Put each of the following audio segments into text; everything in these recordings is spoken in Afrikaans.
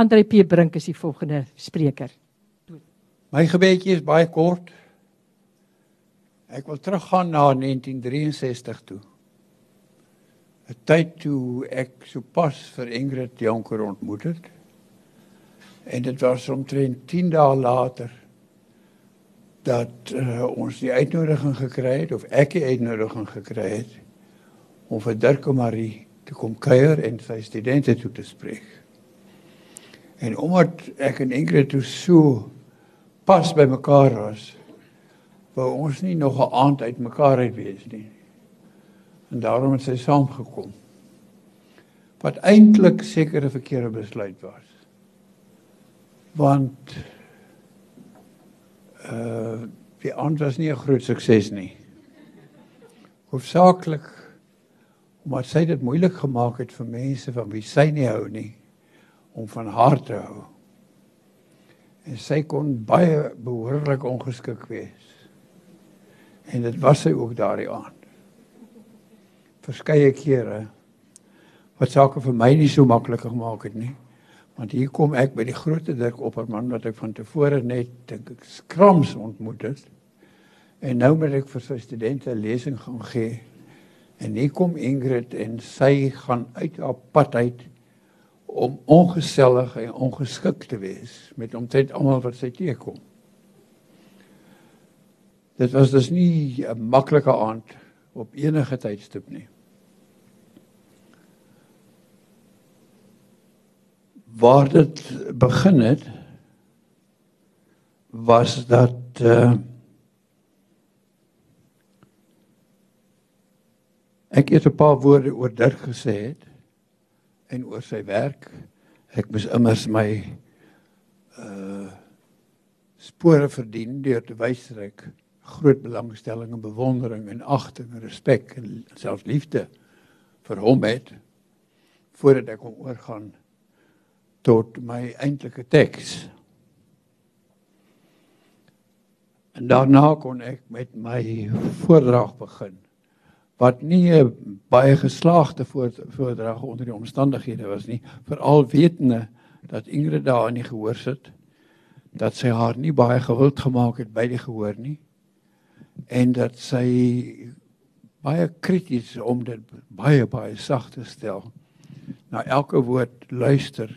Andre P Brink is die volgende spreker. My gebedjie is baie kort. Ek wil teruggaan na 1963 toe. 'n Tyd toe ek sopas vir Ingrid Jonker ontmoet het. En dit was omtrent 10 dae later dat uh, ons die uitnodiging gekry het of ek die uitnodiging gekry het om vir Dirk en Marie te kom kuier en sy studente toe te spreek. En omdat ek en Ingrid toe so pas by mekaar was, wou ons nie nog 'n aand uit mekaar uit wees nie. En daarom het sy saamgekom. Wat eintlik seker 'n verkeerde besluit was. Want uh die aand was nie 'n groot sukses nie. Hoofsaaklik omdat sy dit moeilik gemaak het vir mense van wie sy nie hou nie om van haar te hou. En sy kon baie behoorlik ongeskik wees. En dit was sy ook daardie aand. Verskeie kere wat sake vir my nie so maklik gemaak het nie. Want hier kom ek by die groot Dirk Opperman wat ek van tevore net dink ek skrams ontmoet het. En nou moet ek vir sy studente 'n lesing gaan gee. En hier kom Ingrid en sy gaan uit haar pad uit om ongesellig en ongeskik te wees met omtrent almal wat sy teekom. Dit was dus nie 'n maklike aand op enige tydstip nie. Waar dit begin het was dat uh, ek eers 'n paar woorde oor Dirk gesê het en oor sy werk. Ek moes immers my uh spore verdien deur te wys dat ek groot belangstelling en bewondering en agting en respek en selfs liefde vir hom het voordat ek hom oorgaan tot my eintlike teks. En daarna kon ek met my voordrag begin wat nie baie geslaagde voordrag onder die omstandighede was nie, veral wetende dat Ingrid daar nie gehoor sit dat sy haar nie baie gewild gemaak het by die gehoor nie en dat sy baie krities om dit baie baie sag te stel na elke woord luister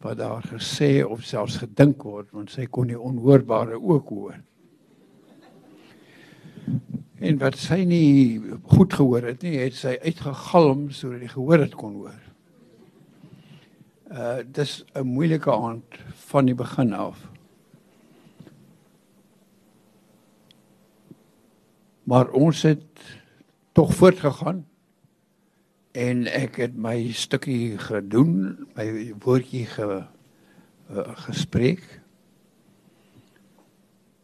wat daar gesê of selfs gedink word want sy kon die onhoorbare ook hoor En wat sy nie goed gehoor het nie, het sy uitgegalm sodat die gehoor dit kon hoor. Uh dis 'n moeilike aand van die begin af. Maar ons het tog voortgegaan en ek het my stukkie gedoen, my woordjie ge uh, gespreek.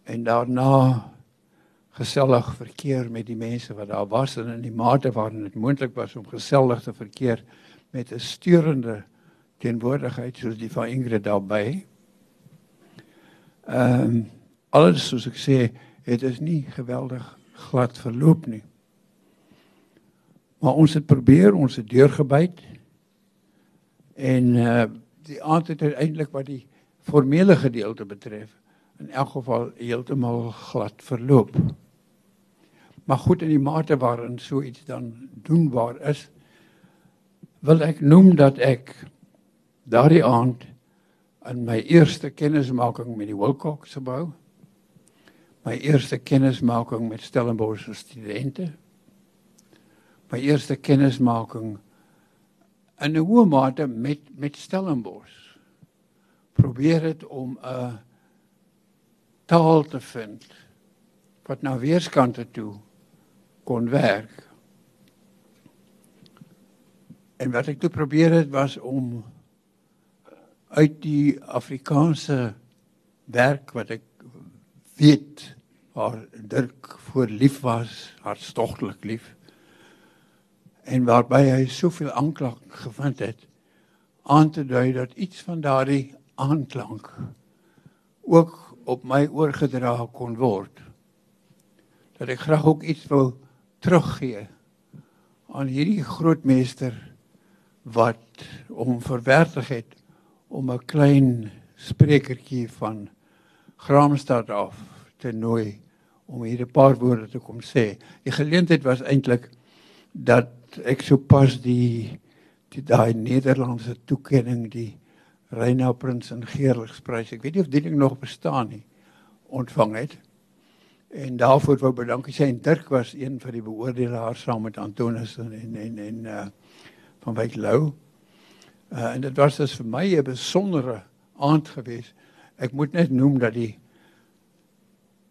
En daarna gesellig verkeer met die mense wat daar was en in die mate waarin dit moontlik was om gesellig te verkeer met 'n steurende teenwoordigheid soos die van Ingrid daarbey. Ehm um, alles soos ek sê, het is nie geweldig glad verloop nie. Maar ons het probeer, ons het deurgebyt en uh die aand het uiteindelik wat die formele gedeelte betref in elk geval heeltemal glad verloop. Maar goed in die mate waarin so iets dan doenbaar is, wil ek noem dat ek daardie aand in my eerste kennismaking met die Wilcox gebou, my eerste kennismaking met Stellenbosch studente, my eerste kennismaking in 'n hoë mate met met Stellenbosch. Probeer het om 'n taal te vind wat na weerskante toe kon werk. En wat ek toe probeer het was om uit die Afrikaanse werk wat ek weet waar Dirk voor lief was, hartstogtelik lief. En waarby hy soveel aanklank gevind het aan te dui dat iets van daardie aanklank ook op my oorgedra kon word. Dat ek graag ook iets wou teruggee aan hierdie groot meester wat hom verwertig het om 'n klein sprekertjie van Graamsstad af te nooi om hier 'n paar woorde te kom sê. Die geleentheid was eintlik dat ek sopas die die daai Nederlandse toekenning die Reina Prins en Geerligsprys. Ek weet nie of ding nog bestaan nie. ontvang het. En daarvoor wou bedankie sê en Dirk was een van die beoordelaars saam met Antonis en en en, en uh van Wyk Lou. Uh en dit was dus vir my 'n besondere aand geweest. Ek moet net noem dat die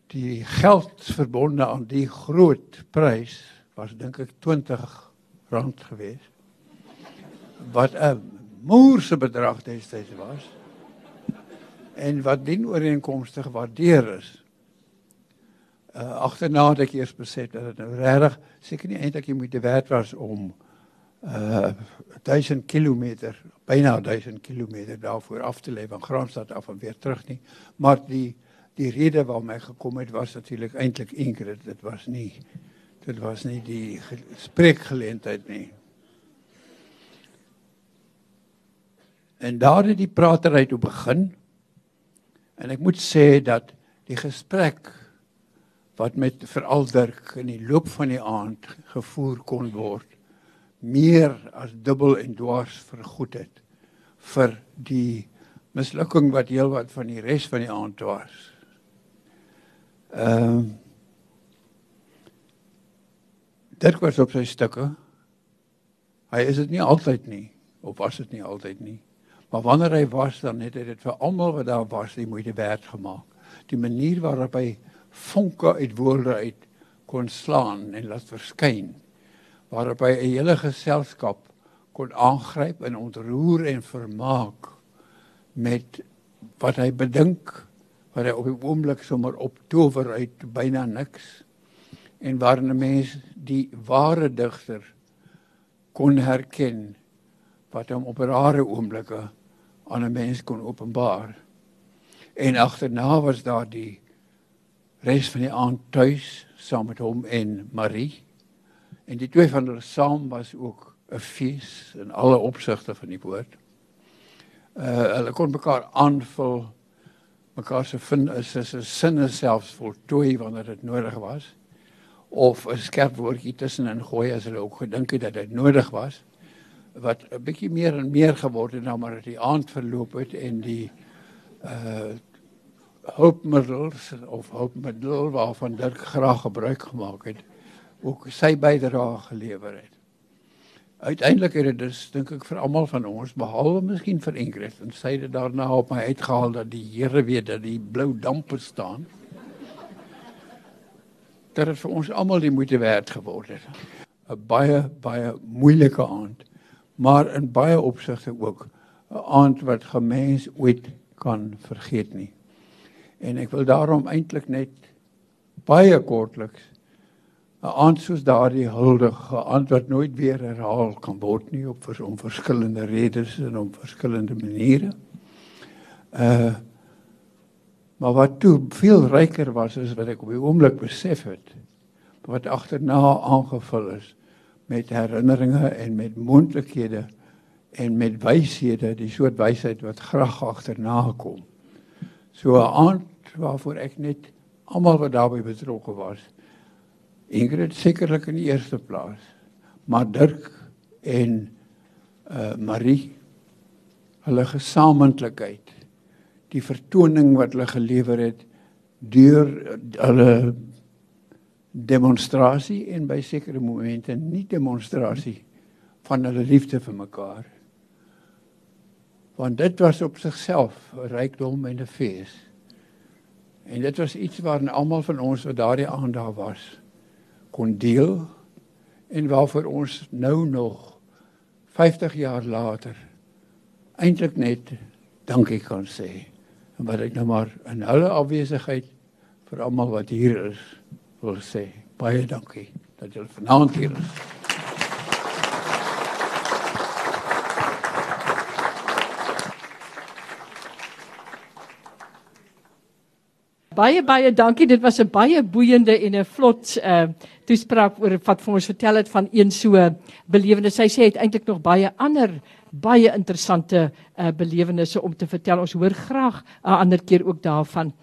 die geld verbonde aan die groot prys was dink ek 20 rand geweest. Wat 'n moerse bedrag destyds was. En wat dien ooreenkomstig gewaardeer is uh, agterna het ek eers besef dat dit nou regtig seker nie eintlik jy moet die werd was om uh 1000 km byna 1000 km daarvoor af te lê van Graamsstad af en weer terug nie. Maar die die rede waarom ek gekom het was natuurlik eintlik Ingrid dit was nie dit was nie die spreekgeleentheid nie. En daar het die pratery toe begin en ek moet sê dat die gesprek wat met veral Dirk in die loop van die aand gevoer kon word meer as dubbel en dwars vergoed het vir die mislukking wat heelwat van die res van die aand was. Ehm uh, Dirk was op sy stukke. Hy is dit nie altyd nie of was dit nie altyd nie. Maar wanneer hy was dan het hy dit vir almal wat daar was die moeite werd gemaak. Die manier waarop hy vonke uit woorde uit kon slaan en laat verskyn waarop hy 'n hele geselskap kon aangryp en ontroer en vermaak met wat hy bedink wat hy op die oomblik sommer optower uit byna niks en waarin 'n mens die ware digter kon herken wat hom op rare oomblikke aan 'n mens kon openbaar. En agterna was daar die res van die aand tuis saam met hom en Marie. En die twee van hulle saam was ook 'n fees in alle opsigte van die woord. Uh hulle kon mekaar aanvul, mekaar se vind is is 'n sinne selfs voltooi wanneer dit nodig was of 'n skerp woordjie tussenin gooi as hulle ook gedink het dat dit nodig was wat 'n bietjie meer en meer geword het nou maar die aand verloop het en die uh hulpmiddels of hulpmiddel waarvan Dirk graag gebruik gemaak het, ook sy bydrae gelewer het. Uiteindelik het dit dus dink ek vir almal van ons behalwe miskien vir Ingrid en sy het daarna op my uitgehaal dat die Here weet dat die blou dampe staan. Dat het vir ons almal die moeite werd geword het. 'n Baie baie moeilike aand, maar in baie opsigte ook 'n aand wat gemens ooit kan vergeet nie. En ek wil daarom eintlik net baie kortliks 'n aand soos daardie huldige antwoord nooit weer herhaal kan word nie op vers om verskillende redes en op verskillende maniere. Uh maar wat toe veel ryker was as wat ek op die oomblik besef het wat agterna aangevul is met herinneringe en met moontlikhede en met wyshede, die soort wysheid wat graag agterna kom. So 'n aand waarvoor ek net almal wat daarbey betrokke was. Ingrid sekerlik in die eerste plaas, maar Dirk en uh Marie hulle gesamentlikheid, die vertoning wat hulle gelewer het deur hulle demonstrasie en by sekere momente nie demonstrasie van hulle liefde vir mekaar. Want dit was op sigself 'n rykdom en 'n fees. En dit was iets waarin almal van ons wat daardie aand daar was kon deel en waarvoor ons nou nog 50 jaar later eintlik net dankie kan sê. En wat ek nou maar in hulle afwesigheid vir almal wat hier is wil sê. Baie dankie dat julle vanaand hier is. Baie baie dankie. Dit was 'n baie boeiende en 'n vlot uh toespraak oor wat vir ons vertel het van een so belewenis. Sy sê hy het eintlik nog baie ander baie interessante uh, belewennisse om te vertel. Ons hoor graag 'n ander keer ook daarvan.